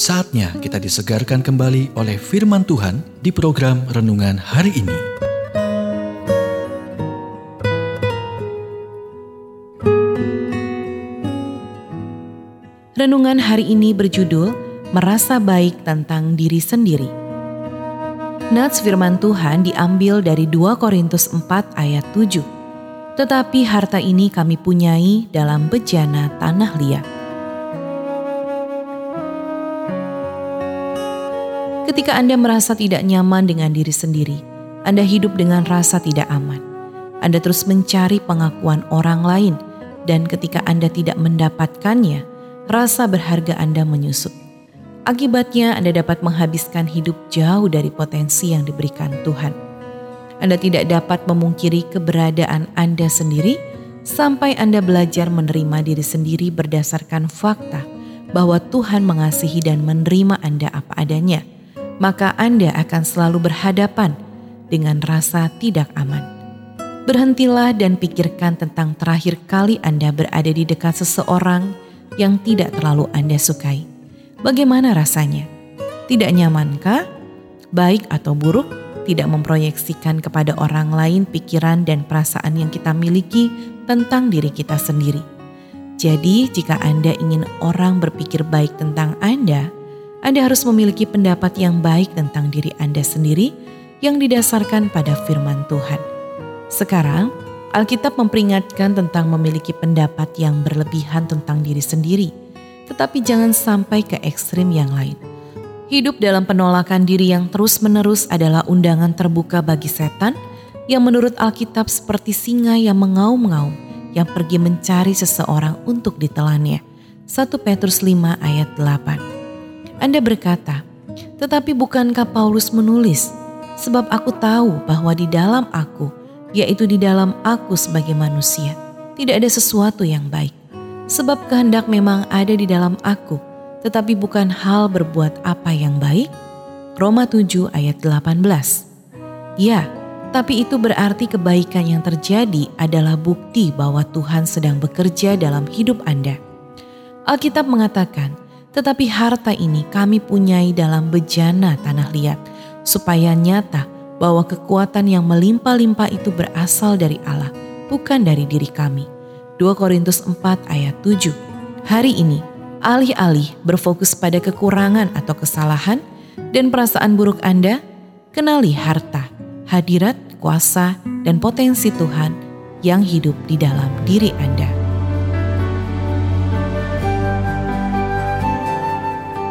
Saatnya kita disegarkan kembali oleh firman Tuhan di program renungan hari ini. Renungan hari ini berjudul Merasa Baik Tentang Diri Sendiri. Nats firman Tuhan diambil dari 2 Korintus 4 ayat 7. Tetapi harta ini kami punyai dalam bejana tanah liat Ketika Anda merasa tidak nyaman dengan diri sendiri, Anda hidup dengan rasa tidak aman. Anda terus mencari pengakuan orang lain, dan ketika Anda tidak mendapatkannya, rasa berharga Anda menyusut. Akibatnya, Anda dapat menghabiskan hidup jauh dari potensi yang diberikan Tuhan. Anda tidak dapat memungkiri keberadaan Anda sendiri sampai Anda belajar menerima diri sendiri berdasarkan fakta bahwa Tuhan mengasihi dan menerima Anda apa adanya maka Anda akan selalu berhadapan dengan rasa tidak aman. Berhentilah dan pikirkan tentang terakhir kali Anda berada di dekat seseorang yang tidak terlalu Anda sukai. Bagaimana rasanya? Tidak nyamankah? Baik atau buruk, tidak memproyeksikan kepada orang lain pikiran dan perasaan yang kita miliki tentang diri kita sendiri. Jadi, jika Anda ingin orang berpikir baik tentang Anda, anda harus memiliki pendapat yang baik tentang diri Anda sendiri yang didasarkan pada firman Tuhan. Sekarang, Alkitab memperingatkan tentang memiliki pendapat yang berlebihan tentang diri sendiri, tetapi jangan sampai ke ekstrim yang lain. Hidup dalam penolakan diri yang terus-menerus adalah undangan terbuka bagi setan yang menurut Alkitab seperti singa yang mengaum-ngaum yang pergi mencari seseorang untuk ditelannya. 1 Petrus 5 ayat 8 anda berkata, tetapi bukankah Paulus menulis, sebab aku tahu bahwa di dalam aku, yaitu di dalam aku sebagai manusia, tidak ada sesuatu yang baik. Sebab kehendak memang ada di dalam aku, tetapi bukan hal berbuat apa yang baik. Roma 7 ayat 18 Ya, tapi itu berarti kebaikan yang terjadi adalah bukti bahwa Tuhan sedang bekerja dalam hidup Anda. Alkitab mengatakan, tetapi harta ini kami punyai dalam bejana tanah liat, supaya nyata bahwa kekuatan yang melimpah-limpah itu berasal dari Allah, bukan dari diri kami. 2 Korintus 4 ayat 7 Hari ini, alih-alih berfokus pada kekurangan atau kesalahan dan perasaan buruk Anda, kenali harta, hadirat, kuasa, dan potensi Tuhan yang hidup di dalam diri Anda.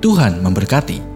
Tuhan memberkati.